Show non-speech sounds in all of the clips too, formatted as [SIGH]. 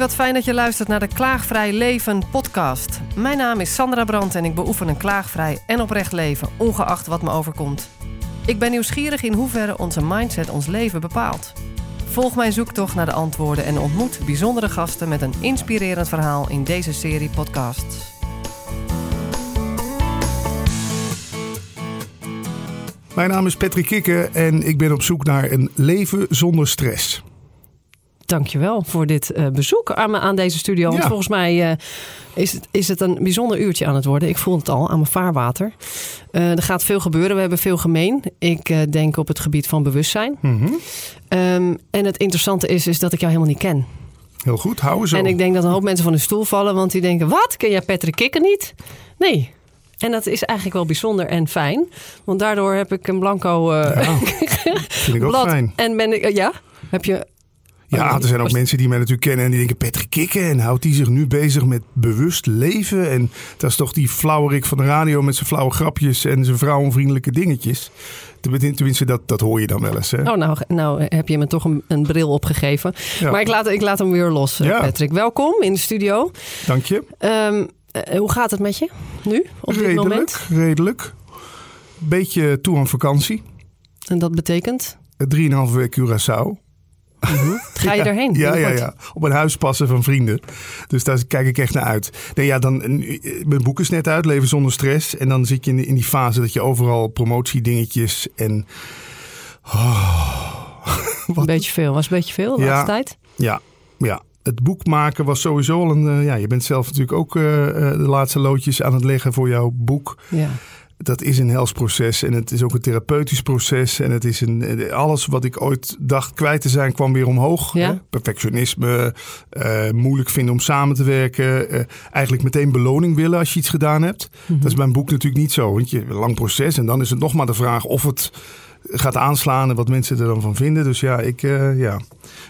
wat fijn dat je luistert naar de Klaagvrij Leven podcast. Mijn naam is Sandra Brandt en ik beoefen een klaagvrij en oprecht leven, ongeacht wat me overkomt. Ik ben nieuwsgierig in hoeverre onze mindset ons leven bepaalt. Volg mijn zoektocht naar de antwoorden en ontmoet bijzondere gasten met een inspirerend verhaal in deze serie podcasts. Mijn naam is Patrick Kikke en ik ben op zoek naar een leven zonder stress. Dankjewel voor dit uh, bezoek aan, aan, deze studio. Want volgens mij uh, is, het, is het een bijzonder uurtje aan het worden. Ik voel het al aan mijn vaarwater. Uh, er gaat veel gebeuren. We hebben veel gemeen. Ik denk op het gebied van bewustzijn. Mm -hmm. um, en het interessante is, is dat ik jou helemaal niet ken. Heel goed, hou zo. En ik denk dat een hoop mensen van de stoel vallen. Want die denken, wat? Ken jij Patrick Kikker niet? Nee, en dat is eigenlijk wel bijzonder en fijn. Want daardoor heb ik een blanco uh, ja, [LAUGHS] vind ik ook blad. fijn. En ben ik, uh, ja, heb je... Ja, er zijn ook mensen die mij natuurlijk kennen en die denken... Patrick Kikken en houdt hij zich nu bezig met bewust leven? En dat is toch die flauwerik van de radio met zijn flauwe grapjes... en zijn vrouwenvriendelijke dingetjes. Tenminste, dat, dat hoor je dan wel eens. Hè? Oh, nou, nou heb je me toch een, een bril opgegeven. Ja. Maar ik laat, ik laat hem weer los, ja. Patrick. Welkom in de studio. Dank je. Um, uh, hoe gaat het met je nu, op redelijk, dit moment? Redelijk, Beetje toe aan vakantie. En dat betekent? Drieënhalve week Curaçao. Uh -huh. Ga je erheen? Ja, ja, ja, op een huis passen van vrienden. Dus daar kijk ik echt naar uit. Nee, ja, dan, mijn boek is net uit, Leven zonder stress. En dan zit je in, in die fase dat je overal promotiedingetjes en... Oh, [LAUGHS] een beetje veel. Was een beetje veel de ja, laatste tijd? Ja, ja het boek maken was sowieso al een. Uh, ja, je bent zelf natuurlijk ook uh, de laatste loodjes aan het leggen voor jouw boek. Ja. Dat is een hels proces en het is ook een therapeutisch proces. En het is een. Alles wat ik ooit dacht kwijt te zijn, kwam weer omhoog. Ja. Hè? Perfectionisme, uh, moeilijk vinden om samen te werken. eigenlijk meteen beloning willen als je iets gedaan hebt. Mm -hmm. Dat is mijn boek natuurlijk niet zo. Want je een lang proces en dan is het nog maar de vraag of het gaat aanslaan en wat mensen er dan van vinden. Dus ja, ik, uh, ja.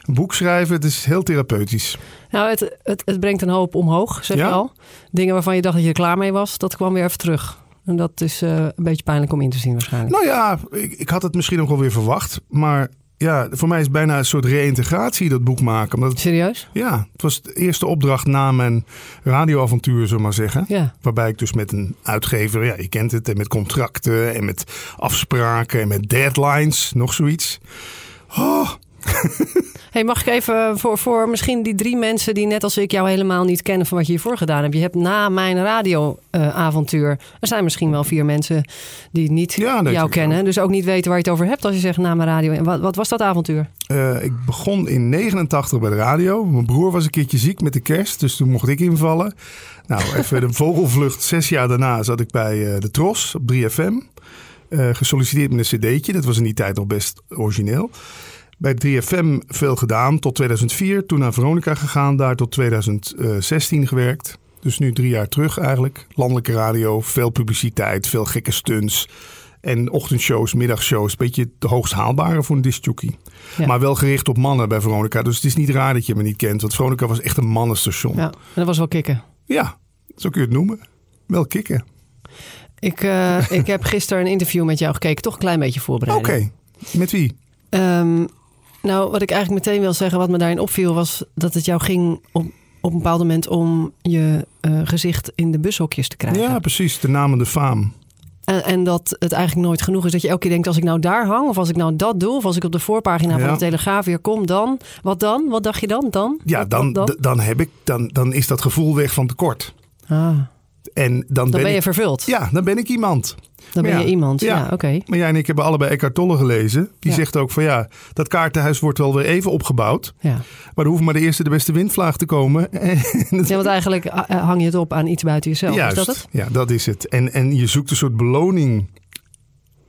een boek schrijven, het is heel therapeutisch. Nou, het, het, het brengt een hoop omhoog, zeg Ja? je al. Dingen waarvan je dacht dat je er klaar mee was, dat kwam weer even terug. En dat is uh, een beetje pijnlijk om in te zien waarschijnlijk. Nou ja, ik, ik had het misschien ook wel weer verwacht. Maar ja, voor mij is het bijna een soort reïntegratie dat boek maken. Omdat het, Serieus? ja, het was de eerste opdracht na mijn radioavontuur, zullen we maar zeggen. Ja. Waarbij ik dus met een uitgever, ja, je kent het, en met contracten en met afspraken en met deadlines, nog zoiets. Oh, [LAUGHS] Hey, mag ik even voor, voor misschien die drie mensen die net als ik jou helemaal niet kennen van wat je hiervoor gedaan hebt. Je hebt na mijn radioavontuur. er zijn misschien wel vier mensen die niet Ja, jou kennen. wel. Dus ook niet weten waar je het over hebt als je zegt na mijn radio. Wat, wat was dat avontuur? Eh, ik begon in 89 bij de radio. Mijn broer was een keertje ziek met de kerst, dus toen mocht ik invallen. Nou, even de [LAUGHS] vogelvlucht. Zes jaar daarna zat ik bij eh, de Tros op 3FM. Eh, gesolliciteerd met een cd'tje. Dat was in die tijd nog best origineel. Bij 3FM veel gedaan tot 2004. Toen naar Veronica gegaan, daar tot 2016 gewerkt. Dus nu drie jaar terug eigenlijk. Landelijke radio, veel publiciteit, veel gekke stunts. En ochtendshows, middagshows. Beetje de hoogst haalbare voor een discjockey. Ja. Maar wel gericht op mannen bij Veronica. Dus het is niet raar dat je me niet kent. Want Veronica was echt een mannenstation. Ja, Ja, en dat was wel kicken. zo kun je het noemen. Wel kicken. Ik, uh, [LAUGHS] ik heb gisteren een interview met jou gekeken. Toch een klein beetje Oké, voorbereiden. met wie? Um, nou, wat ik eigenlijk meteen wil zeggen, wat me daarin opviel, was dat het jou ging op, op een bepaald moment om je uh, gezicht in de bushokjes te krijgen. Ja, precies. De naam en de faam. En, en, dat het eigenlijk nooit genoeg is. Dat je elke keer denkt, als ik nou daar hang, of als ik nou dat doe, of als ik op de voorpagina Ja. van de Telegraaf weer kom, dan, wat dan? Wat dacht je dan? Dan? Ja, dan, dan? dan, heb ik, dan, dan is dat gevoel weg van tekort. Ah, En dan, dan ben, ben je vervuld. Ja, dan ben ik iemand. dan ben ja. je iemand. Ja, Ja. oké. Maar jij en ik hebben allebei Eckhart Tolle gelezen. Die Ja. zegt ook van ja, dat kaartenhuis wordt wel weer even opgebouwd. Ja. Maar er hoeft maar de eerste de beste windvlaag te komen. [LAUGHS] ja, want eigenlijk uh, hang je het op aan iets buiten jezelf. Juist, Is dat het? ja, dat is het. En, en je zoekt een soort beloning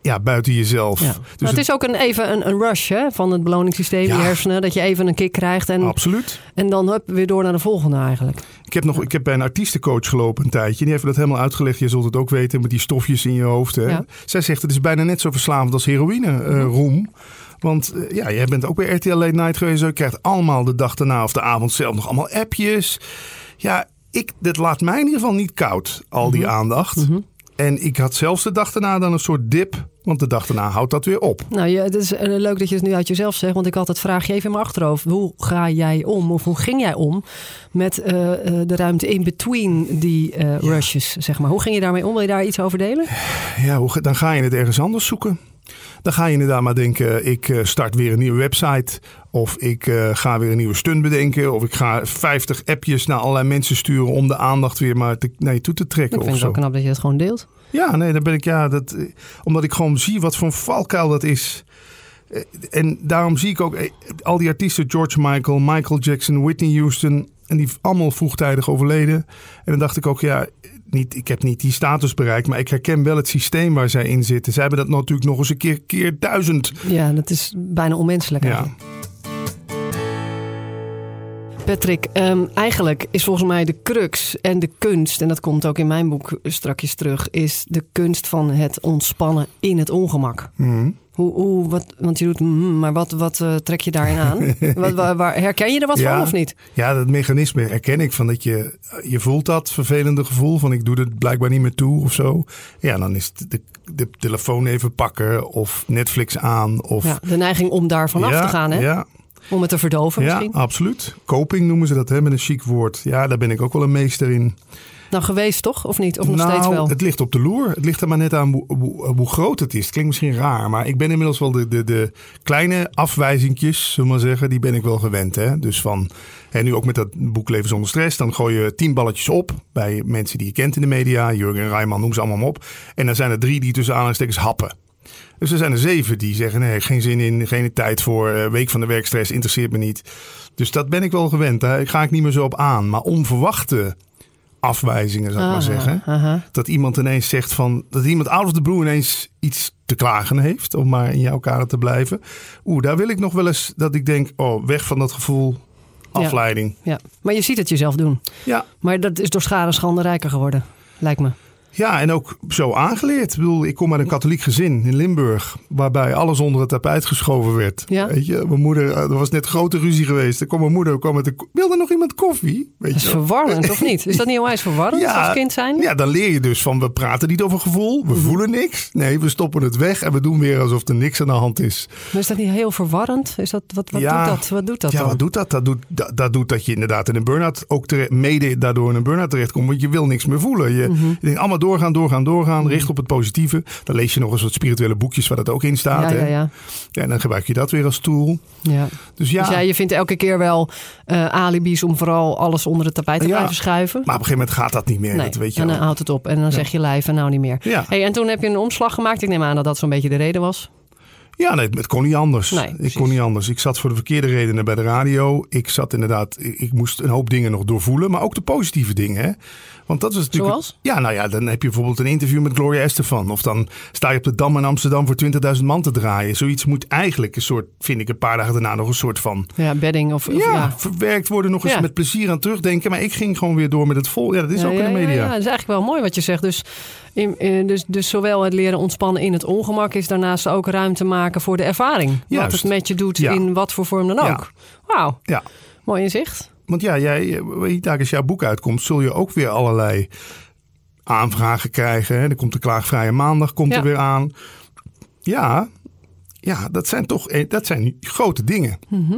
ja, buiten jezelf. Ja. Dus maar het is ook een, even een, een rush hè, van het beloningssysteem, Ja. die hersenen. Dat je even een kick krijgt en, Absoluut. en dan hup, weer door naar de volgende eigenlijk. Ik heb, nog, ik heb bij een artiestencoach gelopen een tijdje. Die heeft dat helemaal uitgelegd. Je zult het ook weten met die stofjes in je hoofd. Hè? Ja. Zij zegt het is bijna net zo verslavend als heroïne, eh, roem. Want eh, ja, jij bent ook bij RTL Late Night geweest. Je krijgt allemaal de dag daarna of de avond zelf nog allemaal appjes. Ja, ik, dat laat mij in ieder geval niet koud, al die aandacht. Mhm. En ik had zelfs de dag daarna dan een soort dip Want de dag daarna houdt dat weer op. Nou, ja, het is eh, leuk dat je het nu uit jezelf zegt. Want ik had het vraagje even in mijn achterhoofd. Hoe ga jij om, of hoe ging jij om met eh, eh, de ruimte in between die rushes, zeg maar? Hoe ging je daarmee om? Wil je daar iets over delen? Ja, hoe, dan ga je het ergens anders zoeken. Dan ga je inderdaad maar denken, ik eh, start weer een nieuwe website. Of ik eh, ga weer een nieuwe stunt bedenken. Of ik ga 50 appjes naar allerlei mensen sturen om de aandacht weer maar te, naar je toe te trekken. Ik vind het zo. wel knap dat je het gewoon deelt. Ja, nee, dan ben ik ja, dat, eh, omdat ik gewoon zie wat voor een valkuil dat is. En daarom zie ik ook al die artiesten, George Michael, Michael Jackson, Whitney Houston, en die allemaal vroegtijdig overleden. En dan dacht ik ook, ja, niet, ik heb niet die status bereikt, maar ik herken wel het systeem waar zij in zitten. Zij hebben dat natuurlijk nog eens een keer, keer duizend. Ja, dat is bijna onmenselijk Ja. Patrick, ehm, eigenlijk is volgens mij de crux en de kunst, en dat komt ook in mijn boek strakjes terug, is de kunst van het ontspannen in het ongemak. Mhm. Hoe, hoe, wat, want je doet, mm, maar wat, wat eh, trek je daarin aan? [LAUGHS] wat, waar, waar- herken je er wat Ja. van of niet? Ja, dat mechanisme herken ik van dat je, je voelt dat vervelende gevoel van ik doe het blijkbaar niet meer toe of zo. Ja, dan is het de, de telefoon even pakken of Netflix aan of Ja, de neiging om daar vanaf ja, te gaan, hè? Ja, om het te verdoven ja, misschien. absoluut. Coping noemen ze dat hè, met een chic woord. Ja, daar ben ik ook wel een meester in. Nou, geweest toch? Of niet? Of nog nou, steeds wel? het ligt op de loer. Het ligt er maar net aan hoe, hoe, hoe groot het is. Het klinkt misschien raar, maar ik ben inmiddels wel de, de, de kleine afwijzingjes, zullen we maar zeggen, die ben ik wel gewend. Hè? Dus van, en nu ook met dat boek Leven zonder stress, dan gooi je tien balletjes op bij mensen die je kent in de media. Jurgen Rijman, noem ze allemaal op. En dan zijn er drie die tussen aanhalingstekens happen. Dus er zijn er zeven die zeggen: nee, geen zin in, geen tijd voor, eh, week van de werkstress, interesseert me niet. Dus dat ben ik wel gewend. Daar ga ik niet meer zo op aan. Maar onverwachte afwijzingen, zou ik maar zeggen. aha. Dat iemand ineens zegt van. Dat iemand out of the blue ineens iets te klagen heeft. Om maar in jouw kader te blijven. Oeh, daar wil ik nog wel eens dat ik denk: oh, weg van dat gevoel. Afleiding. Ja. Maar je ziet het jezelf doen. Ja. Maar dat is door schade schande rijker geworden, lijkt me. Ja, en ook zo aangeleerd. Ik bedoel, ik kom uit een katholiek gezin in Limburg. Waarbij alles onder het tapijt geschoven werd. Ja. Weet je, mijn moeder, er was net grote ruzie geweest. Dan kwam mijn moeder, kwam met de, wilde nog iemand koffie? Weet Dat is je verwarrend, of niet? Is dat niet onwijs verwarrend als kind zijn? Ja, dan leer je dus van we praten niet over gevoel, we voelen niks. Nee, we stoppen het weg en we doen weer alsof er niks aan de hand is. Maar is dat niet heel verwarrend? Is dat, wat wat Ja. doet dat? Wat doet dat ja, dan? wat doet dat? Dat doet, dat, dat doet dat je inderdaad in een burn-out ook terecht, mede daardoor in een burn-out terechtkomt. Want je wil niks meer voelen. Je, Mhm. je denkt allemaal doorgaan, doorgaan, doorgaan. Richt op het positieve. Dan lees je nog eens wat spirituele boekjes waar dat ook in staat. ja, hè? ja, ja, en dan gebruik je dat weer als tool. ja. Dus ja, Dus je vindt elke keer wel eh, alibis om vooral alles onder het tapijt te Ja. blijven schuiven. maar op een gegeven moment gaat dat niet meer. nee, dat weet je en dan houdt het op. En dan zeg je lijf en nou niet meer. Ja. Hey, en toen heb je een omslag gemaakt. Ik neem aan dat dat zo'n beetje de reden was. Ja, nee, het kon niet anders. Nee, ik precies. kon niet anders. Ik zat voor de verkeerde redenen bij de radio. Ik zat inderdaad, ik, moest een hoop dingen nog doorvoelen, maar ook de positieve dingen. Hè? Want dat is natuurlijk. Zoals? Ja, nou ja, dan heb je bijvoorbeeld een interview met Gloria Estefan. Of dan sta je op de Dam in Amsterdam voor 20.000 man te draaien. Zoiets moet eigenlijk een soort, vind ik een paar dagen daarna nog een soort van. Ja, bedding of... of Ja, ja. verwerkt worden, nog eens Ja. met plezier aan terugdenken. Maar ik ging gewoon weer door met het vol. Ja, dat is ook in de media. Ja, dat is eigenlijk wel mooi wat je zegt. Dus, in, in- dus, dus zowel het leren ontspannen in het ongemak is daarnaast ook ruimte maken voor de ervaring. Wat het met je doet Ja. in wat voor vorm dan ook. Ja. Wauw, Ja. mooi inzicht. Want ja, jij, eh, als jouw boek uitkomt, zul je ook weer allerlei aanvragen krijgen. Hè? Er komt de klaagvrije maandag komt Ja. er weer aan. Ja, ja, dat zijn toch eh, dat zijn grote dingen. Mhm.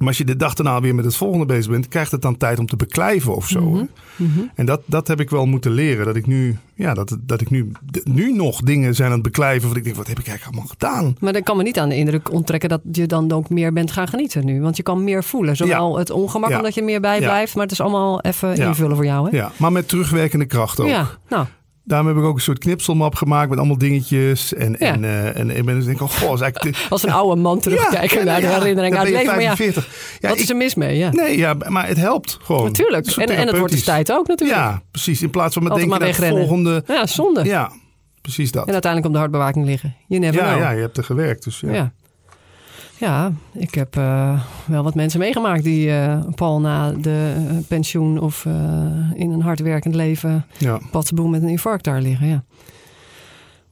Maar als je de dag daarna weer met het volgende bezig bent, krijgt het dan tijd om te beklijven of zo. Mhm. hè? En dat, dat heb ik wel moeten leren. Dat ik nu, ja, dat, dat ik nu, nu nog dingen zijn aan het beklijven. Wat ik denk, wat heb ik eigenlijk allemaal gedaan? Maar dan kan me niet aan de indruk onttrekken dat je dan ook meer bent gaan genieten nu. Want je kan meer voelen. Zowel het ongemak Ja. omdat je er meer bij Ja. blijft. Maar het is allemaal even invullen voor jou. Hè? Ja, maar met terugwerkende kracht ook. ja. nou, Daarom heb ik ook een soort knipselmap gemaakt met allemaal dingetjes. En, Ja. en, eh, en ik ben dus denk ik, oh, goh, is eigenlijk te- [LAUGHS] als een oude man terugkijken Ja, naar de herinnering uit je leven. Maar ja, 45. Wat ik- is er mis mee? Ja. Nee, ja, maar het helpt gewoon. Natuurlijk. En, en het wordt therapeutisch. tijd ook natuurlijk. Ja, precies. In plaats van met denken naar volgende. Ja, zonde. Ja, precies dat. En uiteindelijk op de hartbewaking liggen. You never Ja, know. ja, je hebt er gewerkt. Dus ja. Ja. Ik heb eh, wel wat mensen meegemaakt die eh, Paul na de eh, pensioen of in een hardwerkend leven Ja. met een infarct daar liggen. Ja.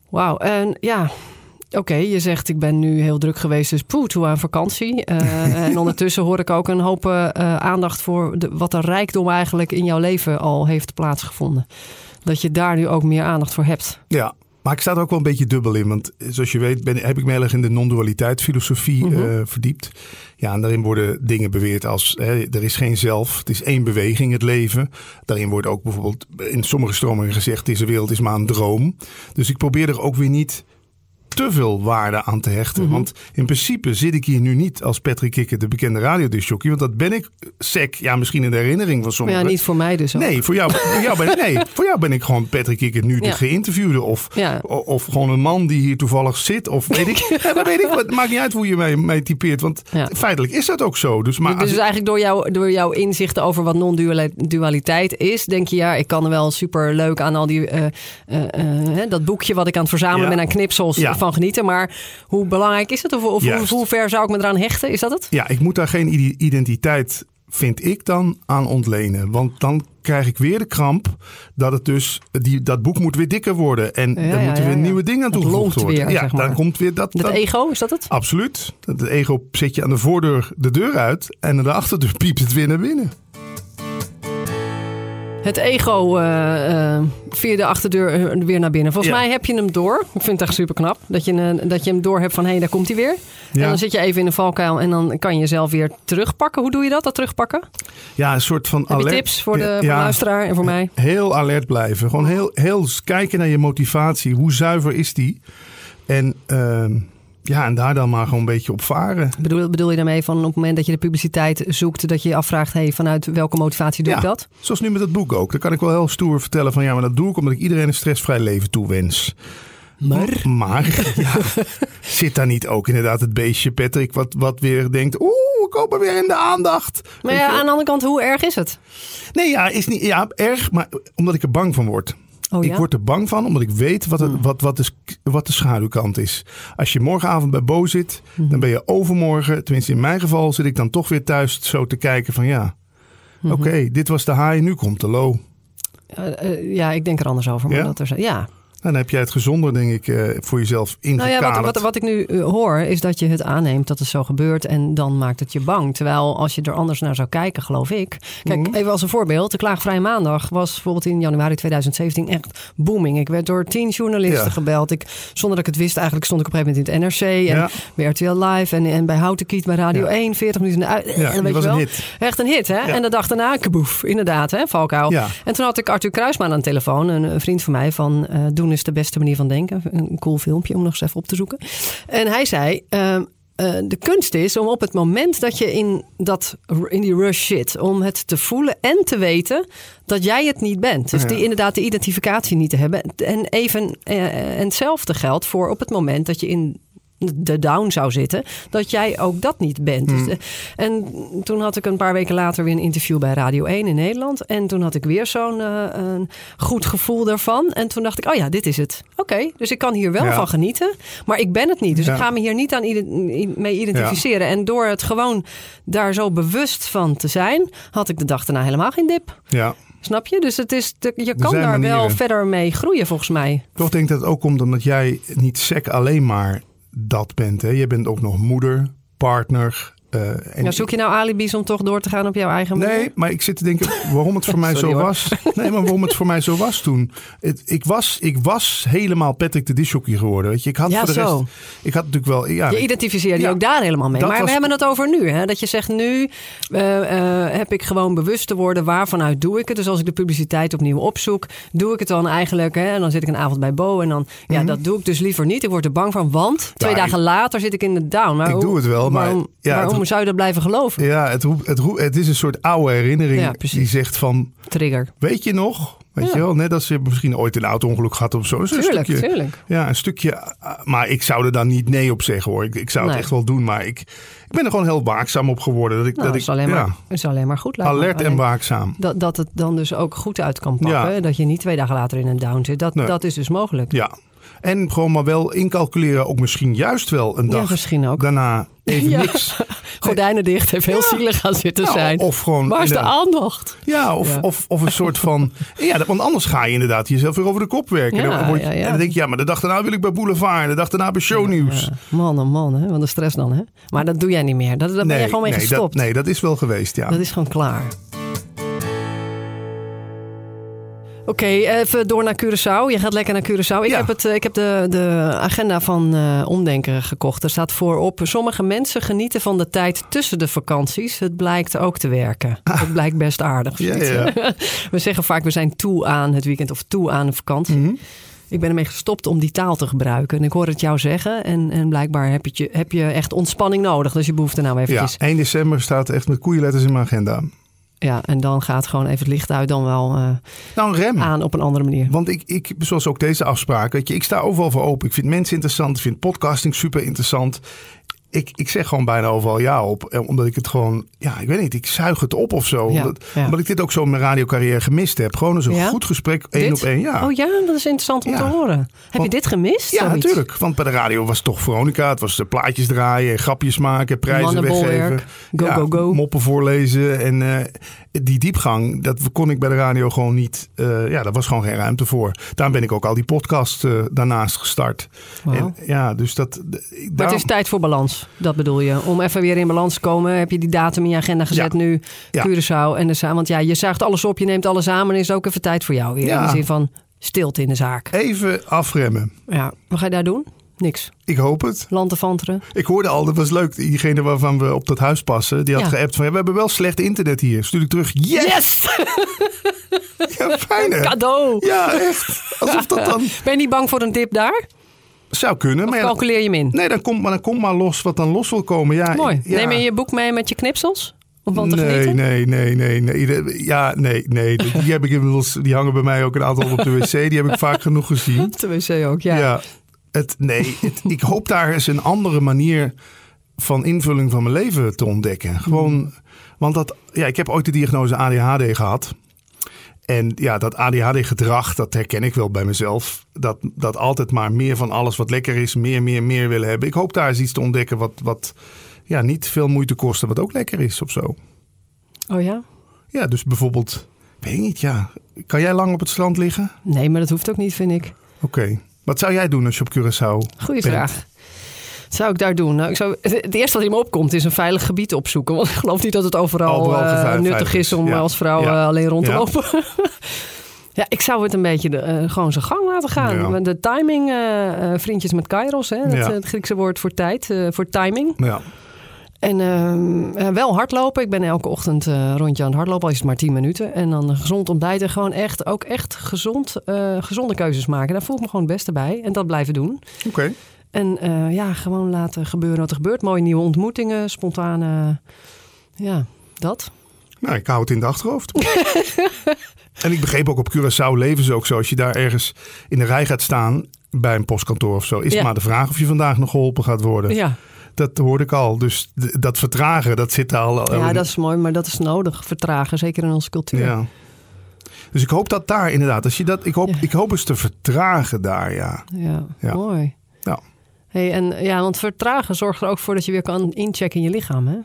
Wauw, en ja, oké, je zegt ik ben nu heel druk geweest, dus poeh, toe aan vakantie. [LAUGHS] En ondertussen hoor ik ook een hoop aandacht voor de, wat de rijkdom eigenlijk in jouw leven al heeft plaatsgevonden. Dat je daar nu ook meer aandacht voor hebt. ja. Maar ik sta er ook wel een beetje dubbel in. Want zoals je weet ben, heb ik me heel erg in de non-dualiteit filosofie Mhm. eh, verdiept. Ja, en daarin worden dingen beweerd als hè, er is geen zelf. Het is één beweging, het leven. Daarin wordt ook bijvoorbeeld in sommige stromingen gezegd... deze wereld is maar een droom. Dus ik probeer er ook weer niet te veel waarde aan te hechten. Mhm. Want in principe zit ik hier nu niet als Patrick Kikker, de bekende radiodisjockey. Want dat ben ik sec. Ja, misschien in de herinnering van Maar sommigen. ja, niet voor mij dus ook. Nee, voor jou, voor, jou ben, nee, voor jou ben ik gewoon Patrick Kikker, nu de geïnterviewde. Of, Ja. of gewoon een man die hier toevallig zit. Of weet ik. [LAUGHS] Ja, dat weet ik. Het maakt niet uit hoe je mij, mij typeert. Want feitelijk is dat ook zo. Dus, maar dus ik- eigenlijk door, jou, door jouw inzichten over wat non-dualiteit is, denk je ja, ik kan er wel super leuk aan al die eh, eh, eh, hè, dat boekje wat ik aan het verzamelen ben aan knipsels Ja. Van genieten. Maar hoe belangrijk is het? Of, of hoe, ver zou ik me eraan hechten? Is dat het? ja, ik moet daar geen ide- identiteit, vind ik dan, aan ontlenen. Want dan krijg ik weer de kramp dat het dus, die, dat boek moet weer dikker worden. En Ja, er moeten ja, weer nieuwe dingen aan toegevoegd worden. weer, ja, zeg maar. dan komt weer dat ego, is dat het? Absoluut. Het ego zet je aan de voordeur de deur uit. En aan de achterdeur piept het weer naar binnen. Het ego eh, via de achterdeur eh, weer naar binnen. Volgens Ja. mij heb je hem door. Ik vind het echt super knap. Dat je, dat je hem door hebt van hé, hey, daar komt hij weer. En dan zit je even in een valkuil en dan kan je jezelf weer terugpakken. Hoe doe je dat, dat terugpakken? Ja, een soort van Heb alert. tips voor de, voor de luisteraar en voor mij? Heel alert blijven. Gewoon heel, heel kijken naar je motivatie. Hoe zuiver is die? En, ehm, ja, en daar dan maar gewoon een beetje op varen. Bedoel, bedoel je daarmee van op het moment dat je de publiciteit zoekt, dat je je afvraagt, hey, vanuit welke motivatie doe Ja. ik dat? Zoals nu met het boek ook. Dan kan ik wel heel stoer vertellen van ja, maar dat doe ik omdat ik iedereen een stressvrij leven toewens. Maar? Maar [LAUGHS] ja, zit daar niet ook inderdaad het beestje Patrick wat, wat weer denkt, oeh, we komen weer in de aandacht. Maar ja, aan de andere kant, hoe erg is het? Nee, ja, is niet ja, erg, maar omdat ik er bang van word. Oh ik ja? word er bang van, omdat ik weet wat, het, wat, wat, de, wat de schaduwkant is. Als je morgenavond bij Bo zit, Mhm. dan ben je overmorgen, tenminste in mijn geval, zit ik dan toch weer thuis zo te kijken van ja, Mhm. oké, dit was de high, nu komt de low. Eh, eh, ja, ik denk er anders over. Maar Ja? dat er, ja. Dan heb jij het gezonder, denk ik, eh, voor jezelf Nou ingekaderd. ja, wat, wat, wat ik nu eh, hoor, is dat je het aanneemt dat het zo gebeurt en dan maakt het je bang. Terwijl als je er anders naar zou kijken, geloof ik. Kijk, Mhm. even als een voorbeeld. De Klaagvrije Maandag was bijvoorbeeld in januari 2017 echt booming. Ik werd door tien journalisten Ja. gebeld. Ik, zonder dat ik het wist, eigenlijk stond ik op een gegeven moment in het NRC en Ja. bij RTL Live en, en bij Houten Kiet bij Radio Ja. 1, 40 minuten uit. Ja, en weet was je een hit. Echt een hit, hè? En de dag daarna, kaboef, inderdaad, hè, Valkuil. En toen had ik Arthur Kruisman aan de telefoon, een, een vriend van mij, van eh, Doen is de beste manier van denken. Een cool filmpje om nog eens even op te zoeken. En hij zei, ehm, eh, de kunst is om op het moment dat je in, dat, in die rush zit, om het te voelen en te weten dat jij het niet bent. Dus Ja. die, inderdaad de identificatie niet te hebben. En even, eh, en hetzelfde geldt voor op het moment dat je in de down zou zitten, dat jij ook dat niet bent. Hmm. Dus, eh, en toen had ik een paar weken later weer een interview bij Radio 1 in Nederland. En toen had ik weer zo'n eh, goed gevoel daarvan. En toen dacht ik, oh ja, dit is het. Oké, dus ik kan hier wel Ja. van genieten, maar ik ben het niet. Dus Ja. ik ga me hier niet aan mee identificeren. En door het gewoon daar zo bewust van te zijn, had ik de dag daarna helemaal geen dip. Ja. Snap je? Dus het is, je kan daar wel verder mee groeien volgens mij. Toch denk ik dat het ook komt omdat jij niet sec alleen maar dat bent. Hè? Je bent ook nog moeder, partner. Eh, en Ja, zoek je nou alibis om toch door te gaan op jouw eigen manier? Nee, maar ik zit te denken waarom het voor [LAUGHS] mij Sorry, zo hoor. was. Nee, maar waarom het voor mij zo was toen. Het, ik, was, ik was helemaal Patrick de disjockey geworden. Weet je, ik had Ja, voor de zo. rest. Ik had natuurlijk wel. Ja, Je identificeerde je ook daar helemaal mee. Maar was- we hebben het over nu. Hè? Dat je zegt nu eh, eh, heb ik gewoon bewust te worden waarvanuit doe ik het. Dus als ik de publiciteit opnieuw opzoek, doe ik het dan eigenlijk. Hè? En dan zit ik een avond bij Bo en dan, ja, dat doe ik dus liever niet. Ik word er bang van, want twee Mhm. Dagen later zit ik in de down. Maar Ik hoe- doe het wel, maar- waarom, ja, het- waarom zou je dat blijven geloven? ja het, het, het is een soort oude herinnering Ja, die zegt van, Trigger. weet je nog? Weet Ja. je wel, net als je misschien ooit een auto-ongeluk gehad of zo. Is een Tuurlijk, stukje, tuurlijk. Ja, een stukje. uh, Maar ik zou er dan niet nee op zeggen hoor. Ik, ik zou het Nee. echt wel doen, maar ik, ik ben er gewoon heel waakzaam op geworden. Dat ik, Nou, dat ik is alleen, ja, maar, is alleen maar goed. alert en waakzaam. Dat, dat het dan dus ook goed uit kan pakken. Ja. Dat je niet twee dagen later in een down zit. Dat, Nee. dat is dus mogelijk. Ja. En gewoon maar wel incalculeren, ook misschien juist wel een Ja, dag misschien ook. daarna even Ja. niks. Gordijnen dicht, heeft heel zielig gaan zitten Nou, zijn. of gewoon Waar is de aandacht? Ja, of, Ja. Of, of een soort van. [LAUGHS] Ja, want anders ga je inderdaad jezelf weer over de kop werken. Dan word je-. En dan denk je, ja, maar de dag daarna wil ik bij Boulevard. En de dag daarna bij Shownieuws. Man, oh man, hè? wat een stress dan. Hè? Maar dat doe jij niet meer. Dat, ben je gewoon mee nee, gestopt. Dat, nee, dat is wel geweest, ja. Dat is gewoon klaar. Oké, even door naar Curaçao. Je gaat lekker naar Curaçao. Ik Ja. heb, het, eh, ik heb de, de agenda van eh, Omdenken gekocht. Er staat voorop... sommige mensen genieten van de tijd tussen de vakanties. Het blijkt ook te werken. Het blijkt best aardig. Ja, ja. [LAUGHS] We zeggen vaak we zijn toe aan het weekend of toe aan een vakantie. Mhm. Ik ben ermee gestopt om die taal te gebruiken. En ik hoor het jou zeggen. En, en blijkbaar heb je, heb je echt ontspanning nodig. Dus je behoeft er nou Ja, eventjes... 1 december staat echt met koeienletters in mijn agenda. Ja, en dan gaat gewoon even het licht uit. Dan wel eh, Nou, rem. aan op een andere manier. Want ik, ik, zoals ook deze afspraak, weet je, ik sta overal voor open. Ik vind mensen interessant, ik vind podcasting super interessant. Ik, ik zeg gewoon bijna overal ja op, eh, omdat ik het gewoon, ja, ik weet niet, ik zuig het op of zo. Ja, omdat, ja. omdat ik dit ook zo in mijn radiocarrière gemist heb. Gewoon eens een Ja? goed gesprek, één op één. Ja. Oh ja, dat is interessant om te horen. Heb je dit gemist? Ja, Zoiets? natuurlijk. Want bij de radio was het toch Veronica. Het was de plaatjes draaien, en grapjes maken, prijzen weggeven. Go, ja, go, go. Moppen voorlezen. En eh, die diepgang, dat kon ik bij de radio gewoon niet. eh, ja, daar was gewoon geen ruimte voor. Daarom ben ik ook al die podcast eh, daarnaast gestart. En, ja, dus dat. Maar het is tijd voor balans, dat bedoel je. Om even weer in balans te komen, heb je die datum in je agenda gezet Ja. nu. Ja. Curaçao en de Want ja, je zuigt alles op, je neemt alles aan, maar er is ook even tijd voor jou. Weer, In de zin van stilte in de zaak. Even afremmen. Ja, wat ga je daar doen? Niks. Ik hoop het. Lantefanteren. Ik hoorde al, dat was leuk. Diegene waarvan we op dat huis passen, die had Ja. geappt van... Ja, we hebben wel slecht internet hier. Stuur ik terug. Yes! Yes! [LAUGHS] Ja, fijn hè? Cadeau! Ja, echt. Alsof dat dan [LAUGHS] Ben je niet bang voor een dip daar? Zou kunnen. Of Maar ja, calculeer je hem in? Nee, dan komt maar, dan komt maar los wat dan los wil komen. Ja, Mooi. Ja. Neem je je boek mee met je knipsels? Nee, nee, nee, nee, nee. Ja, nee, nee. Die, heb ik inmiddels, die hangen bij mij ook een aantal op de wc. Die heb ik vaak genoeg gezien. Op de wc ook, ja. Ja. het, nee, het- ik hoop daar eens een andere manier van invulling van mijn leven te ontdekken. Gewoon, want dat, ja, ik heb ooit de diagnose ADHD gehad. En ja, dat ADHD-gedrag, dat herken ik wel bij mezelf. Dat, dat altijd maar meer van alles wat lekker is, meer, meer, meer willen hebben. Ik hoop daar eens iets te ontdekken wat, wat ja, niet veel moeite kost en wat ook lekker is of zo. Oh ja? Ja, dus bijvoorbeeld, weet ik niet, ja. Kan jij lang op het strand liggen? Nee, maar dat hoeft ook niet, vind ik. Oké. Wat zou jij doen als je op Curaçao Goeie bent? vraag. Zou ik daar doen? Nou, ik zou, het eerste wat in me opkomt is een veilig gebied opzoeken. Want ik geloof niet dat het overal, Overal eh, nuttig is om Ja. als vrouw Ja. eh, alleen rond te lopen. [LAUGHS] ja, ik zou het een beetje de, eh, gewoon zijn gang laten gaan. Ja. De timing, eh, eh, vriendjes met kairos, hè, dat, Ja. eh, het Griekse woord voor tijd, eh, voor timing. Ja. En ehm, eh, wel hardlopen. Ik ben elke ochtend eh, rondje aan het hardlopen, al is het maar 10 minuten. En dan gezond ontbijten. Gewoon echt, ook echt gezond, eh, gezonde keuzes maken. Daar voel ik me gewoon het beste bij. En dat blijven doen. Oké. En eh, ja, gewoon laten gebeuren wat er gebeurt. Mooie nieuwe ontmoetingen, spontane... Ja, dat. Nou, ik hou het in de achterhoofd. [LAUGHS] en ik begreep ook op Curaçao leven ze ook zo. Als je daar ergens in de rij gaat staan bij een postkantoor of zo, is Ja. maar de vraag of je vandaag nog geholpen gaat worden. Ja, Dat hoorde ik al. Dus dat vertragen, dat zit daar al. ja, dat is mooi, maar dat is nodig. Vertragen, zeker in onze cultuur. Ja. Dus ik hoop dat daar inderdaad, als je dat, ik hoop, Ja. ik hoop eens te vertragen daar, ja. Ja, Ja. mooi. Ja. Hey, en ja, want vertragen zorgt er ook voor dat je weer kan inchecken in je lichaam. Hè? Een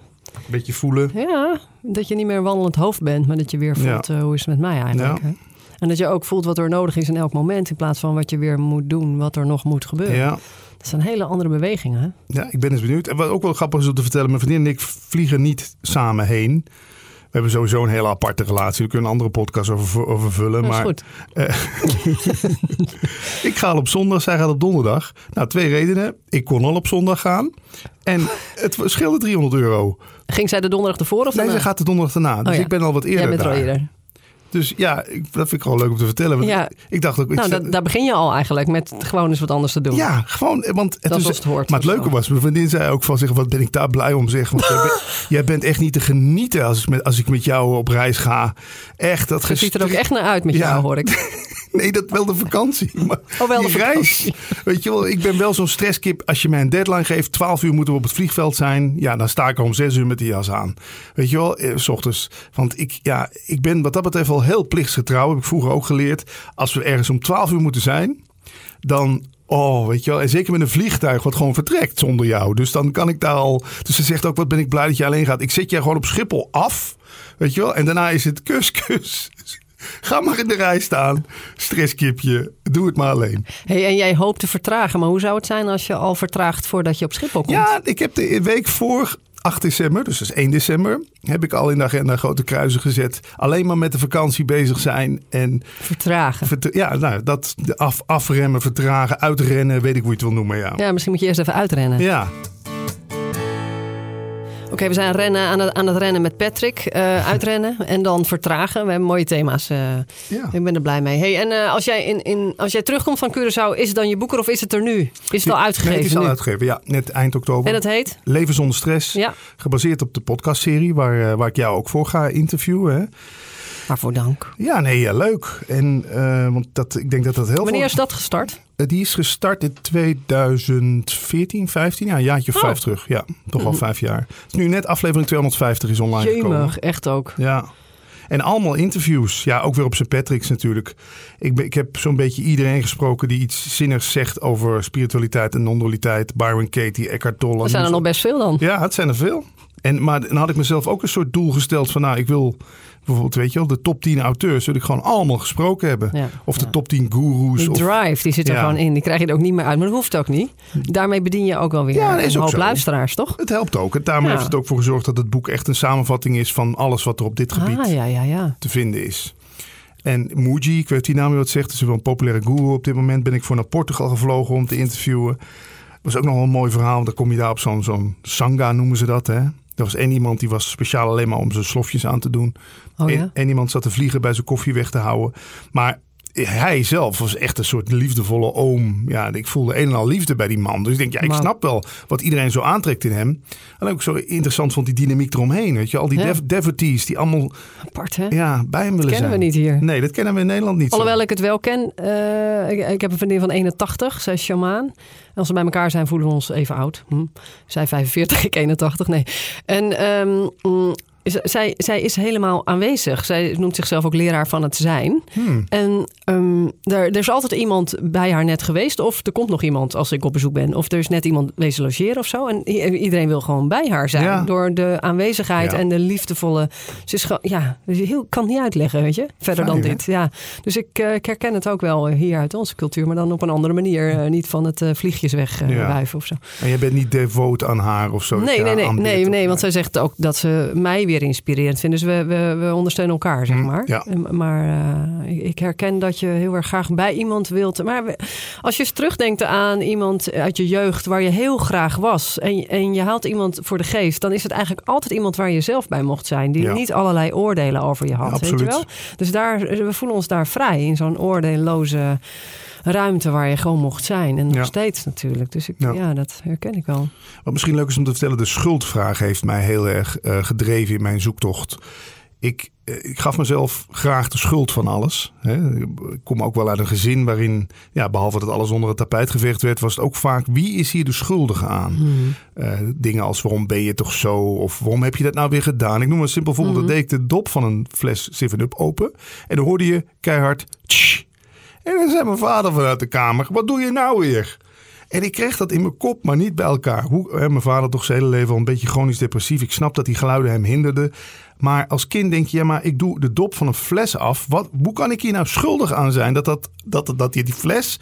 beetje voelen. Ja, dat je niet meer wandelend hoofd bent, maar dat je weer voelt eh, hoe is het met mij eigenlijk. Ja. Hè? En dat je ook voelt wat er nodig is in elk moment, in plaats van wat je weer moet doen, wat er nog moet gebeuren. Ja. Dat een hele andere beweging, hè? ja, ik ben eens benieuwd. En wat ook wel grappig is om te vertellen, mijn vriendin en ik vliegen niet samen heen. We hebben sowieso een hele aparte relatie. We kunnen een andere podcast over, over vullen. Dat maar goed. [LAUGHS] Ik ga al op zondag, zij gaat op donderdag. Nou, twee redenen. Ik kon al op zondag gaan. En het scheelde 300 euro. Ging zij de donderdag ervoor of Nee, daarna? ze gaat de donderdag daarna. Dus Oh ja. ik ben al wat eerder Jij bent al daar. eerder. Dus ja, ik, dat vind ik gewoon leuk om te vertellen. Want Ja. Ik dacht ook... ik Nou, zei- daar begin je al eigenlijk met gewoon eens wat anders te doen. ja, gewoon, want het Dat is, was het hoort Maar het leuke was, mijn vriendin zei ook van zich, wat ben ik daar blij om zeg. Want jij, bent, [LAUGHS] jij bent echt niet te genieten als ik met, als ik met jou op reis ga. Echt, dat Je ziet er ook echt naar uit met Ja. jou, hoor ik. [LAUGHS] Nee, dat wel de vakantie. [LAUGHS] Maar Oh, wel de die reis. vakantie. Weet je wel, ik ben wel zo'n stresskip. Als je mij een deadline geeft, 12 uur moeten we op het vliegveld zijn. Ja, dan sta ik om 6 uur met die jas aan. Weet je wel, eh, s ochtends. Want ik, ja, ik ben wat dat betreft wel heel plichtsgetrouw. Heb ik vroeger ook geleerd. Als we ergens om 12 uur moeten zijn, dan. Oh, weet je wel. En zeker met een vliegtuig wat gewoon vertrekt zonder jou. Dus dan kan ik daar al. Dus ze zegt ook: Wat ben ik blij dat je alleen gaat. Ik zet je gewoon op Schiphol af. Weet je wel. En daarna is het kus, [LAUGHS] kus. Ga maar in de rij staan. Stresskipje. Doe het maar alleen. Hey, en jij hoopt te vertragen, maar hoe zou het zijn als je al vertraagt voordat je op Schiphol komt? Ja, ik heb de week voor 8 december, dus dat is 1 december, heb ik al in de agenda grote kruisen gezet. Alleen maar met de vakantie bezig zijn en Vertragen. vert- ja, nou, dat af, afremmen, vertragen, uitrennen, weet ik hoe je het wil noemen. Ja, Ja, misschien moet je eerst even uitrennen. ja. Oké, we zijn rennen, aan, het, aan het rennen met Patrick. eh, uitrennen en dan vertragen. We hebben mooie thema's. eh. ja. ik ben er blij mee. Hey, en eh, als, jij in, in, als jij terugkomt van Curaçao, is het dan je boek er of is het er nu? Is het al uitgegeven Nee, het is al nu? uitgegeven, ja, net eind oktober. En het heet? Leven zonder stress. Ja. Gebaseerd op de podcastserie waar, waar ik jou ook voor ga interviewen. Hè. Waarvoor dank. Ja, nee, ja, leuk. En, eh, want dat, ik denk dat dat heel Wanneer veel... is dat gestart? Eh, Die is gestart in 2014, 15, ja, een jaartje Oh. vijf terug. Ja, toch al vijf jaar. Het is nu net aflevering 250 is online gekomen. Jemig, echt ook. Ja. En allemaal interviews. Ja, ook weer op St. Patrick's natuurlijk. Ik, ben, ik heb zo'n beetje iedereen gesproken die iets zinnigs zegt over spiritualiteit en non-dualiteit. Byron Katie, Eckhart Tolle. Er zijn er nog best veel dan. Ja, het zijn er veel. En, maar dan had ik mezelf ook een soort doel gesteld van nou, ik wil bijvoorbeeld, weet je wel, de top 10 auteurs wil ik gewoon allemaal gesproken hebben. Ja, Of de ja. top 10 gurus. Die Of, drive, die zit er Ja. gewoon in. Die krijg je er ook niet meer uit. Maar dat hoeft ook niet. Daarmee bedien je ook wel weer Ja, dat een hoop zo. luisteraars, toch? het helpt ook. En daarom Ja. heeft het ook voor gezorgd dat het boek echt een samenvatting is van alles wat er op dit gebied Ah, ja, ja, ja. te vinden is. En Muji, ik weet die naam weer wat zegt, is wel een populaire guru op dit moment. Ben ik voor naar Portugal gevlogen om te interviewen. was ook nog wel een mooi verhaal. want Dan kom je daar op zo'n zo'n sangha noemen ze dat. Hè? Er was één iemand die was speciaal alleen maar om zijn slofjes aan te doen. Oh ja? en, en iemand zat te vliegen bij zijn koffie weg te houden. Maar hij zelf was echt een soort liefdevolle oom. Ja, ik voelde een en al liefde bij die man. Dus ik denk, ja, ik snap wel wat iedereen zo aantrekt in hem. En ook zo interessant vond die dynamiek eromheen. Weet je, al die Ja. dev- devotees die allemaal Apart, hè? ja, bij hem willen kennen zijn. we niet hier. Nee, dat kennen we in Nederland niet. zo. Alhoewel ik het wel ken. eh, ik, ik heb een vriendin van 81. Zij is shamaan. En als we bij elkaar zijn, voelen we ons even oud. Hm. Zij 45, ik 81. Nee. En ehm, z- zij, zij is helemaal aanwezig. Zij noemt zichzelf ook leraar van het zijn. Hmm. En ehm, er, er is altijd iemand bij haar net geweest. Of er komt nog iemand als ik op bezoek ben. Of er is net iemand wezen logeren of zo. En iedereen wil gewoon bij haar zijn. Ja. Door de aanwezigheid Ja. en de liefdevolle... Ze is gewoon, ja, heel, kan het niet uitleggen, weet je. Verder Fijn, dan hè? dit. Ja. Dus ik, eh, ik herken het ook wel hier uit onze cultuur. Maar dan op een andere manier. Eh, niet van het eh, vliegjes wegwuiven Ja. of zo. En je bent niet devoot aan haar of zo. Nee, nee, nee, nee, of- nee, want zij zegt ook dat ze mij weer inspirerend vindt. Dus we, we, we ondersteunen elkaar, zeg Mm, maar. ja. Maar eh, ik, herken dat je heel erg graag bij iemand wilt. Maar als je eens terugdenkt aan iemand uit je jeugd waar je heel graag was. En, en je haalt iemand voor de geest. Dan is het eigenlijk altijd iemand waar je zelf bij mocht zijn. Die Ja. niet allerlei oordelen over je had. Ja, weet je wel? Dus daar, we voelen ons daar vrij in zo'n oordeelloze ruimte waar je gewoon mocht zijn. En nog Ja. steeds natuurlijk. Dus ik, Ja. ja. dat herken ik wel. Wat misschien leuk is om te vertellen, de schuldvraag heeft mij heel erg eh, gedreven in mijn zoektocht. Ik, eh, ik gaf mezelf graag de schuld van alles. Hè. Ik kom ook wel uit een gezin waarin, ja, behalve dat alles onder het tapijt geveegd werd, was het ook vaak wie is hier de schuldige aan? Eh, dingen als waarom ben je toch zo? Of waarom heb je dat nou weer gedaan? Ik noem een simpel voorbeeld. Dan deed ik de dop van een fles 7-Up open. En dan hoorde je keihard... "Tsch." En dan zei mijn vader vanuit de kamer... Wat doe je nou weer? En ik kreeg dat in mijn kop, maar niet bij elkaar. Hoe, hè, mijn vader toch zijn hele leven al een beetje chronisch depressief. Ik snap dat die geluiden hem hinderden. Maar als kind denk je, ja, maar ik doe de dop van een fles af. Wat, hoe kan ik hier nou schuldig aan zijn dat, dat, dat, dat die fles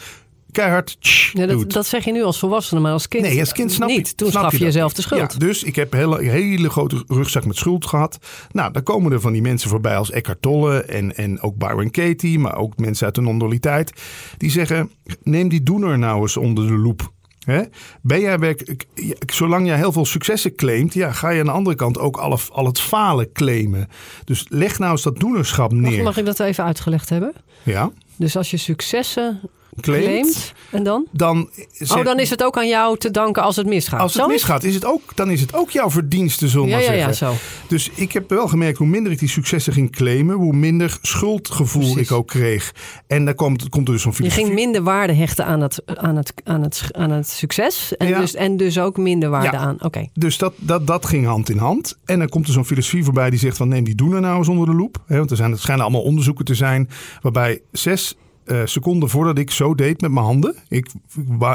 keihard tsch Ja, dat, dat zeg je nu als volwassene, maar als kind, Nee, als kind snap niet. je Toen snap gaf je jezelf de schuld. Ja, dus ik heb een hele, hele grote rugzak met schuld gehad. Nou, dan komen er van die mensen voorbij als Eckhart Tolle en, en ook Byron Katie, maar ook mensen uit de non-dualiteit. Die zeggen, neem die doener nou eens onder de loep. Hè? Ben jij werk, zolang jij heel veel successen claimt, ja, ga je aan de andere kant ook al, al het falen claimen. Dus leg nou eens dat doenerschap Mag, neer. mag ik dat even uitgelegd hebben? Ja, Dus als je successen claimt, claimt, en dan? dan, Oh, dan is het ook aan jou te danken als het misgaat. als het Zo? misgaat, is het ook, dan is het ook jouw verdienste, zullen Ja, maar ja, zeggen. ja, zo. Dus ik heb wel gemerkt, hoe minder ik die successen ging claimen, hoe minder schuldgevoel Precies. ik ook kreeg. En dan komt, komt er dus zo'n Je filosofie. ging minder waarde hechten aan het, aan het, aan het, aan het succes. En, Ja. dus, en dus ook minder waarde aan. Oké. Dus dat, dat, dat ging hand in hand. En dan komt er zo'n filosofie voorbij die zegt van neem die doener nou eens onder de loep. Hè, want er, zijn, er schijnen allemaal onderzoeken te zijn waarbij zes eh, seconden voordat ik zo deed met mijn handen, ik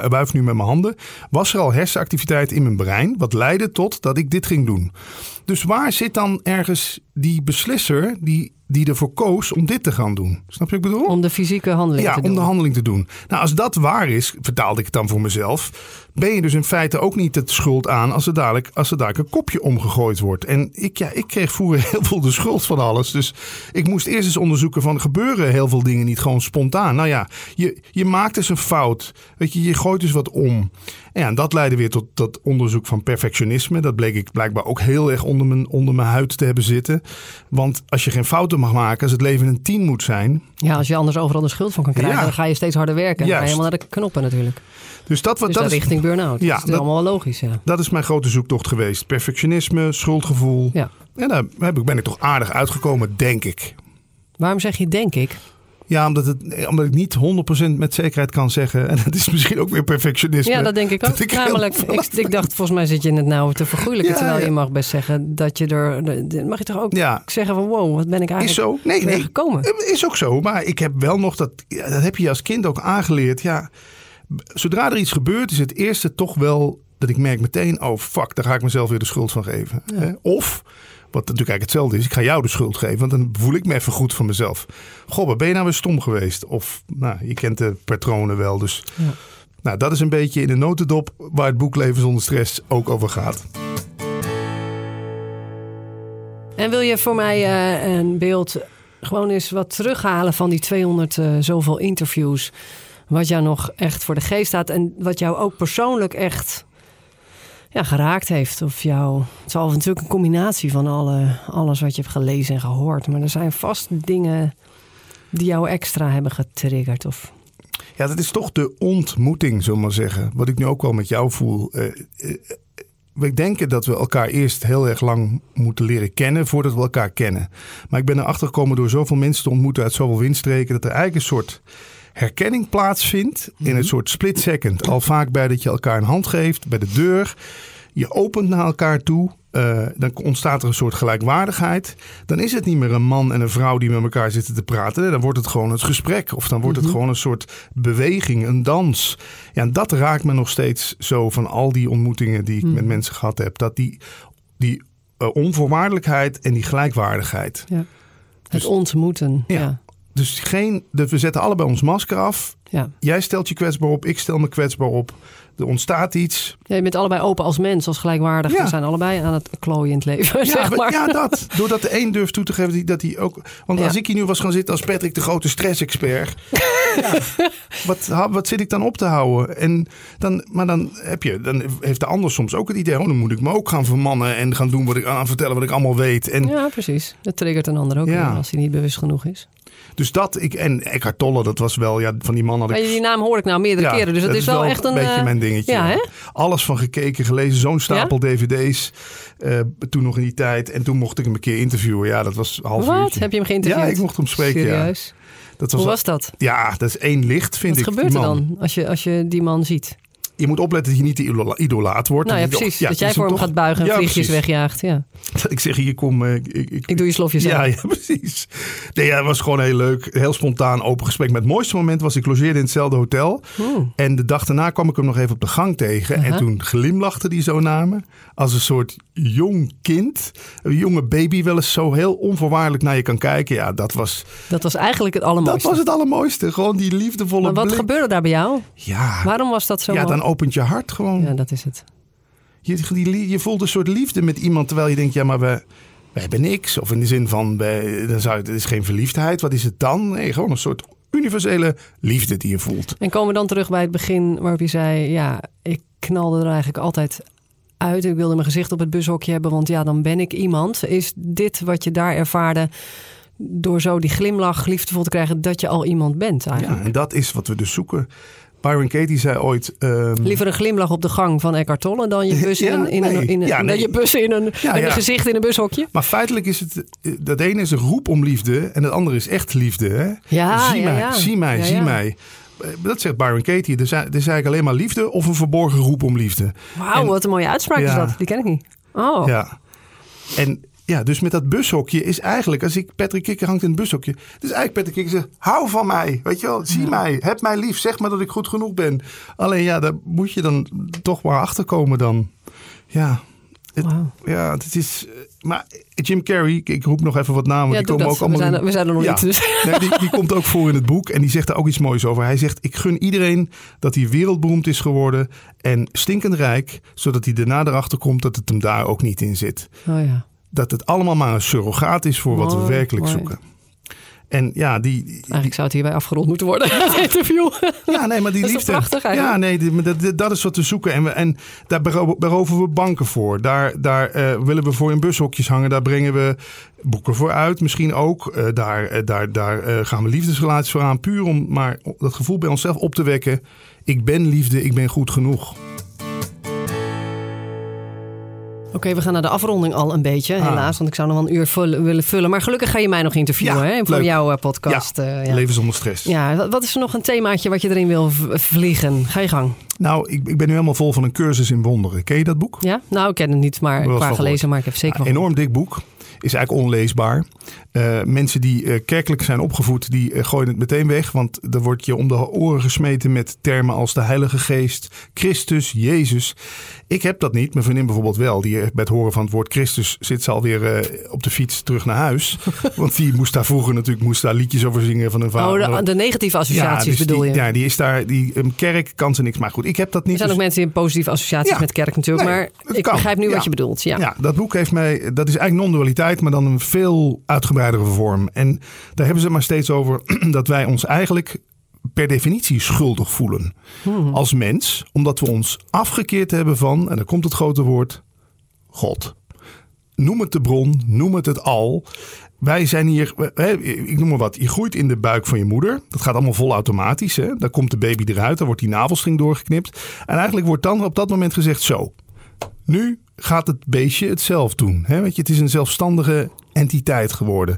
wuif nu met mijn handen, was er al hersenactiviteit in mijn brein wat leidde tot dat ik dit ging doen. Dus waar zit dan ergens die beslisser die, die ervoor koos om dit te gaan doen? Snap je wat ik bedoel? Om de fysieke handeling Ja, te om doen. de handeling te doen. Nou, als dat waar is, vertaalde ik het dan voor mezelf. Ben je dus in feite ook niet het schuld aan als er dadelijk, als er dadelijk een kopje omgegooid wordt. En ik, ja, ik kreeg vroeger [LAUGHS] heel veel de schuld van alles. Dus ik moest eerst eens onderzoeken van gebeuren heel veel dingen niet gewoon spontaan. Nou ja, je, je maakt dus een fout. Weet je, je gooit dus wat om. En, ja, en dat leidde weer tot dat onderzoek van perfectionisme. Dat bleek ik blijkbaar ook heel erg onder mijn, onder mijn huid te hebben zitten. Want als je geen fouten mag maken, als het leven een tien moet zijn. Ja, als je anders overal de schuld van kan krijgen, Ja. dan ga je steeds harder werken. Dan ga je helemaal naar de knoppen natuurlijk. Dus dat, wat, Dus dat, dat is, richting burn-out. Ja, dat is dat- allemaal logisch, ja. dat is mijn grote zoektocht geweest. Perfectionisme, schuldgevoel. ja. En daar heb ik, ben ik toch aardig uitgekomen, denk ik. Waarom zeg je denk ik? Ja, omdat, het, omdat ik niet 100% met zekerheid kan zeggen. En dat is misschien ook weer perfectionisme. Ja, dat denk ik ook. Ik Namelijk, ik, ik dacht, volgens mij zit je het nou te vergoeilijken. Ja, terwijl ja. je mag best zeggen dat je er... Mag je toch ook Ja, zeggen van wow, wat ben ik is eigenlijk zo. Nee, nee. gekomen? Is ook zo. Maar ik heb wel nog dat. Dat heb je als kind ook aangeleerd. Ja, zodra er iets gebeurt, is het eerste toch wel dat ik merk meteen: oh fuck, daar ga ik mezelf weer de schuld van geven. Of. Wat natuurlijk eigenlijk hetzelfde is. Ik ga jou de schuld geven. Want dan voel ik me even goed van mezelf. Goh, wat ben je nou weer stom geweest? Of, nou, je kent de patronen wel. Dus, Ja. nou, dat is een beetje in de notendop waar het boek Leven zonder stress ook over gaat. En wil je voor mij eh, een beeld gewoon eens wat terughalen van die 200 eh, zoveel interviews? Wat jou nog echt voor de geest staat en wat jou ook persoonlijk echt ja, geraakt heeft. Of jou, het is al natuurlijk een combinatie van alle, alles wat je hebt gelezen en gehoord. Maar er zijn vast dingen die jou extra hebben getriggerd. Of, Ja, dat is toch de ontmoeting, we maar zeggen. Wat ik nu ook wel met jou voel. Eh, we denken dat we elkaar eerst heel erg lang moeten leren kennen voordat we elkaar kennen. Maar ik ben erachter gekomen door zoveel mensen te ontmoeten uit zoveel windstreken. dat er eigenlijk een soort herkenning plaatsvindt. in een soort split second. Al vaak bij dat je elkaar een hand geeft bij de deur. Je opent naar elkaar toe. eh, dan ontstaat er een soort gelijkwaardigheid. Dan is het niet meer een man en een vrouw die met elkaar zitten te praten. Dan wordt het gewoon het gesprek. Of dan wordt het gewoon een soort beweging, een dans. Ja, en dat raakt me nog steeds zo van al die ontmoetingen die ik met mensen gehad heb. Dat die, die eh, onvoorwaardelijkheid en die gelijkwaardigheid. ja. Dus- het ontmoeten. Ja. Ja. Dus geen, de, we zetten allebei ons masker af. Ja. Jij stelt je kwetsbaar op, ik stel me kwetsbaar op. Er ontstaat iets. Ja, je bent allebei open als mens, als gelijkwaardig. Ja. We zijn allebei aan het klooien in het leven, Ja, zeg maar- ja, dat. Doordat de een durft toe te geven dat hij ook. Want als ik hier nu was gaan zitten als Patrick de grote stressexpert. [LAUGHS] wat, wat zit ik dan op te houden? En dan, maar dan heb je, dan heeft de ander soms ook het idee. Oh, dan moet ik me ook gaan vermannen en gaan doen wat ik aan vertellen wat ik allemaal weet. En Ja, precies. Dat triggert een ander ook weer als hij niet bewust genoeg is. Dus dat ik en Eckhart Tolle, dat was wel ja, van die man had ik. Die naam hoor ik nou meerdere Ja, keren, dus dat, is wel echt een... beetje eh, mijn dingetje. ja, hè? Alles van gekeken, gelezen, zo'n stapel dvd's. eh, toen nog in die tijd. En toen mocht ik hem een keer interviewen. Ja, dat was half Wat? uurtje. Heb je hem geïnterviewd? Ja, ik mocht hem spreken. Ja. Serieus? Dat was Hoe was dat? Ja, dat is één licht, vind Wat ik. gebeurt die er dan als je, als je die man ziet? Je moet opletten dat je niet de idola- idolaat wordt. Nou ja, precies. ja, dat jij voor hem toch- gaat buigen en Ja, vliegjes precies. wegjaagt. Ja. [LAUGHS] Ik zeg, hier kom... eh, ik, ik, Ik doe je slofjes ja, aan. [LAUGHS] ja, precies. Nee, ja, het was gewoon heel leuk. Heel spontaan, open gesprek. Maar het mooiste moment was, ik logeerde in hetzelfde hotel. En de dag daarna kwam ik hem nog even op de gang tegen. En toen glimlachte hij zo naar me. Als een soort jong kind. Een jonge baby wel eens zo heel onvoorwaardelijk naar je kan kijken. Ja, dat was, Dat was eigenlijk het dat allermooiste. was het allermooiste. Gewoon die liefdevolle maar wat blik. gebeurde daar bij jou? Ja, Waarom was dat zo ja, dan opent je hart gewoon. Ja, dat is het. Je, die, je voelt een soort liefde met iemand. Terwijl je denkt, ja, maar we, we hebben niks. Of in de zin van, dan zou, het is geen verliefdheid. Wat is het dan? Nee, gewoon een soort universele liefde die je voelt. En komen we dan terug bij het begin waarop je zei... ja, ik knalde er eigenlijk altijd uit. Ik wilde mijn gezicht op het bushokje hebben, want ja, dan ben ik iemand. Is dit wat je daar ervaarde door zo die glimlach liefdevol te krijgen... dat je al iemand bent eigenlijk? Ja, en dat is wat we dus zoeken. Byron Katie zei ooit... ehm, Liever een glimlach op de gang van Eckhart Tolle... dan je bus [LAUGHS] Ja, in, nee. een, in, een- Ja, dan nee. je bus in een, Ja, met ja. een gezicht in een bushokje. Maar feitelijk is het... eh, Dat ene is een roep om liefde en het andere is echt liefde. Hè? Ja, zie mij, zie mij, zie mij. Eh, Dat zegt Byron Katie. Er is, eigenlijk alleen maar liefde of een verborgen roep om liefde. Wauw, En- wat een mooie uitspraak is dat. Die ken ik niet. Oh, Ja. En ja, dus met dat bushokje is eigenlijk... Als ik Patrick Kikker hangt in het bushokje... Dus eigenlijk Patrick Kikker zegt... Hou van mij, weet je wel. Zie mij, heb mij lief. Zeg maar dat ik goed genoeg ben. Alleen ja, daar moet je dan toch maar achterkomen dan. Ja, het- ja, het is. Maar Jim Carrey, ik, roep nog even wat namen. Ja, die komen dat. ook allemaal we, zijn, er- we zijn er nog Ja. niet. Dus. Nee, die, die komt ook voor in het boek en die zegt daar ook iets moois over. Hij zegt: Ik gun iedereen dat hij wereldberoemd is geworden en stinkend rijk, zodat hij daarna erachter komt dat het hem daar ook niet in zit. Oh ja. Dat het allemaal maar een surrogaat is voor wat we werkelijk mooi. zoeken. En ja, die, die- Eigenlijk zou het hierbij afgerond moeten worden, [LAUGHS] het interview. ja, nee, maar die [LAUGHS] Dat liefde. toch prachtig eigenlijk? Ja, nee, dat, dat- is wat we zoeken. En, we, en daar bero- beroven we banken voor. Daar, daar eh, willen we voor in bushokjes hangen. Daar brengen we boeken voor uit, misschien ook. Eh, daar eh, daar, daar eh, gaan we liefdesrelaties voor aan. Puur om maar dat gevoel bij onszelf op te wekken. Ik ben liefde, ik ben goed genoeg. Oké, we gaan naar de afronding al een beetje, Ah. helaas. Want ik zou nog wel een uur vullen- willen vullen. Maar gelukkig ga je mij nog interviewen Ja, hè, voor leuk. jouw eh, podcast. eh, ja. Leven zonder stress. Ja, wat- is er nog een themaatje wat je erin wil vliegen? Ga je gang. Nou, ik, ik ben nu helemaal vol van een cursus in wonderen. Ken je dat boek? Ja? Nou, ik ken het niet, maar qua van gelezen, maar ik heb zeker Ja, wel. enorm dik boek. Is eigenlijk onleesbaar. Eh, mensen die kerkelijk zijn opgevoed, die gooien het meteen weg. Want er wordt je om de oren gesmeten met termen als de Heilige Geest, Christus, Jezus. Ik heb dat niet. Mijn vriendin bijvoorbeeld wel. Die bij het horen van het woord Christus zit ze alweer eh, op de fiets terug naar huis. [LAUGHS] want die moest daar vroeger natuurlijk moest daar liedjes over zingen van een vader. Oh, de, de negatieve associaties dus bedoel die, je? Ja, die is daar. Die een kerk kan ze niks. Maar goed, ik heb dat niet. er zijn dus- ook mensen die positieve associaties Ja. met kerk natuurlijk. Nee, maar ik kan. begrijp nu Ja. wat je bedoelt. Ja. Ja, dat boek heeft mij. Dat is eigenlijk non-dualiteit, maar dan een veel uitgebreidere vorm. En daar hebben ze het maar steeds over [CLEARS THROAT] dat wij ons eigenlijk per definitie schuldig voelen Hmm. als mens, omdat we ons afgekeerd hebben van, en dan komt het grote woord, God. Noem het de bron, noem het het al. Wij zijn hier, ik noem maar wat, je groeit in de buik van je moeder. Dat gaat allemaal vol automatisch. Hè? Dan komt de baby eruit, dan wordt die navelstring doorgeknipt. En eigenlijk wordt dan op dat moment gezegd zo. Nu gaat het beestje het zelf doen. Hè? Want je, het is een zelfstandige entiteit geworden.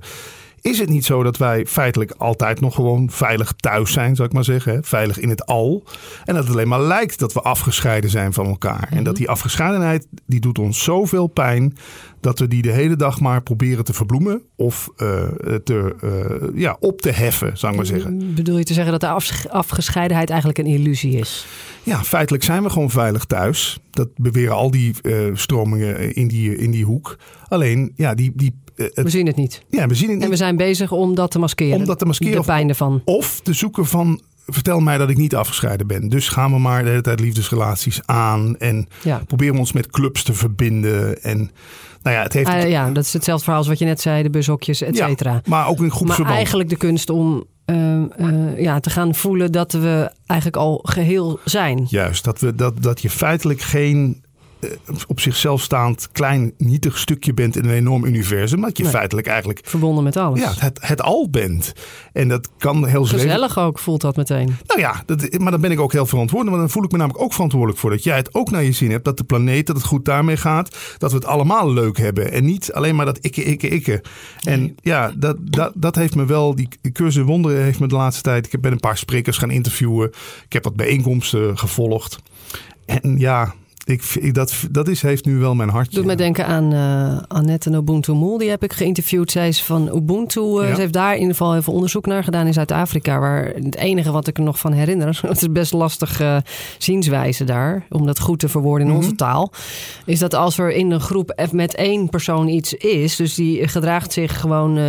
Is het niet zo dat wij feitelijk altijd nog gewoon veilig thuis zijn, zou ik maar zeggen? Hè? Veilig in het al. En dat het alleen maar lijkt dat we afgescheiden zijn van elkaar. En dat die afgescheidenheid, die doet ons zoveel pijn... dat we die de hele dag maar proberen te verbloemen... of eh, te, eh, ja, op te heffen, zou ik maar zeggen. Bedoel je te zeggen dat de afgescheidenheid eigenlijk een illusie is? Ja, feitelijk zijn we gewoon veilig thuis. Dat beweren al die eh, stromingen in die, in die hoek. Alleen, ja, die, die, het- We zien het niet. ja, we zien het En we niet. zijn bezig om dat te maskeren. Om dat te maskeren De pijn ervan. Of te zoeken van, vertel mij dat ik niet afgescheiden ben. Dus gaan we maar de hele tijd liefdesrelaties aan. En Ja. proberen we ons met clubs te verbinden. En nou ja, het heeft... Ah, ja, dat is hetzelfde verhaal als wat je net zei, de bushokjes, et ja, cetera. maar ook in Maar groepsverband. eigenlijk de kunst om ehm, eh, ja, te gaan voelen dat we eigenlijk al geheel zijn. Juist, dat, we, dat, dat je feitelijk geen eh, op zichzelf staand klein nietig stukje bent in een enorm universum. Maar dat je Nee. feitelijk eigenlijk Verbonden met alles. ja, het, het al bent. En dat kan heel Gezellig ook voelt dat meteen. Nou ja, dat, maar dan ben ik ook heel verantwoordelijk. Want dan voel ik me namelijk ook verantwoordelijk voor dat jij het ook naar je zin hebt. Dat de planeet, dat het goed daarmee gaat. Dat we het allemaal leuk hebben. En niet alleen maar dat ikke, ikke, ikke. En ja, dat, dat, dat heeft me wel, die cursus wonderen heeft me de laatste tijd. Ik ben een paar sprekers gaan interviewen. Ik heb wat bijeenkomsten gevolgd. En ja, ik, ik- dat, dat is, heeft nu wel mijn hartje. Doet mij denken aan eh, Annette Ubuntu Moel. Die heb ik geïnterviewd. Zij is van Ubuntu. eh, Ja. Ze heeft daar in ieder geval even onderzoek naar gedaan in Zuid-Afrika. Waar het enige wat ik er nog van herinner. [LAUGHS] Het is best lastig zienswijze daar. Om dat goed te verwoorden in Mhm. onze taal. Is dat als er in een groep met één persoon iets is. Dus die gedraagt zich gewoon eh,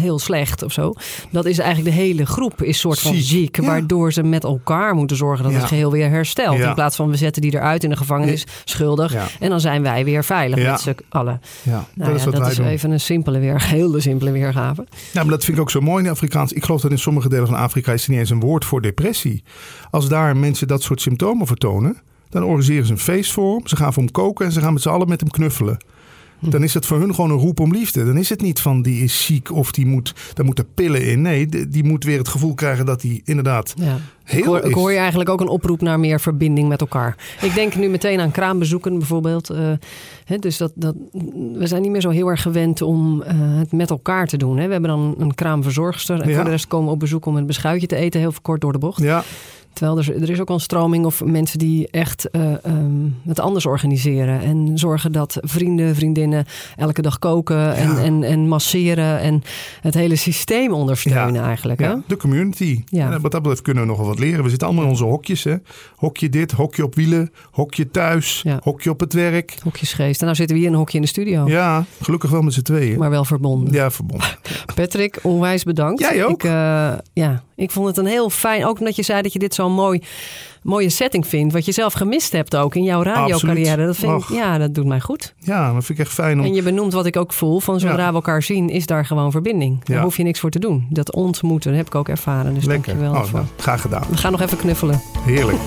heel slecht of zo. Dat is eigenlijk de hele groep is soort van Ziek, ziek. ja. Waardoor ze met elkaar moeten zorgen dat Ja. het geheel weer herstelt. In plaats van we zetten die eruit in de gevangenis. Schuldig. Ja. En dan zijn wij weer veilig Ja. met z'n allen. Ja, Nou dat is wat dat wij is doen. even een simpele weer, [LAUGHS] heel simpele weergave. Ja, maar dat vind ik ook zo mooi in Afrikaans. Ik geloof dat in sommige delen van Afrika is er niet eens een woord voor depressie. Als daar mensen dat soort symptomen vertonen, dan organiseren ze een feest voor hem. Ze gaan voor hem koken en ze gaan met z'n allen met hem knuffelen. Dan is het voor hun gewoon een roep om liefde. Dan is het niet van die is ziek of die moet, daar moeten pillen in. Nee, die, die moet weer het gevoel krijgen dat hij inderdaad Ja. heel Ik hoor, is. ik hoor je eigenlijk ook een oproep naar meer verbinding met elkaar. Ik denk nu meteen aan kraambezoeken bijvoorbeeld. Eh, hè, dus dat, dat, we zijn niet meer zo heel erg gewend om eh, het met elkaar te doen. Hè. We hebben dan een kraamverzorgster. En Ja. voor de rest komen we op bezoek om een beschuitje te eten. Heel kort door de bocht. Ja, Terwijl er, er is ook een stroming of mensen die echt uh, um, het anders organiseren. En zorgen dat vrienden, vriendinnen elke dag koken en, en, en masseren. En het hele systeem ondersteunen eigenlijk. Hè? de community. Ja. En wat dat betreft kunnen we nogal wat leren. We zitten allemaal in onze hokjes. Hè? Hokje dit, hokje op wielen, hokje thuis, hokje op het werk. Hokjesgeest. En nou zitten we hier in een hokje in de studio. Ja, gelukkig wel met z'n tweeën. Maar wel verbonden. Ja, verbonden. [LAUGHS] Patrick, onwijs bedankt. Jij ook. Ik, uh, ja, ik vond het een heel fijn, ook omdat je zei dat je dit zo'n mooi, mooie setting vindt. Wat je zelf gemist hebt ook in jouw radiocarrière. Dat, vind ik, ja, dat doet mij goed. Ja, dat vind ik echt fijn. Om... En je benoemt wat ik ook voel. Van zodra ja. we elkaar zien, is daar gewoon verbinding. Daar hoef je niks voor te doen. Dat ontmoeten heb ik ook ervaren. Dus Lekker. dankjewel. Oh, nou, graag gedaan. We gaan nog even knuffelen. Heerlijk.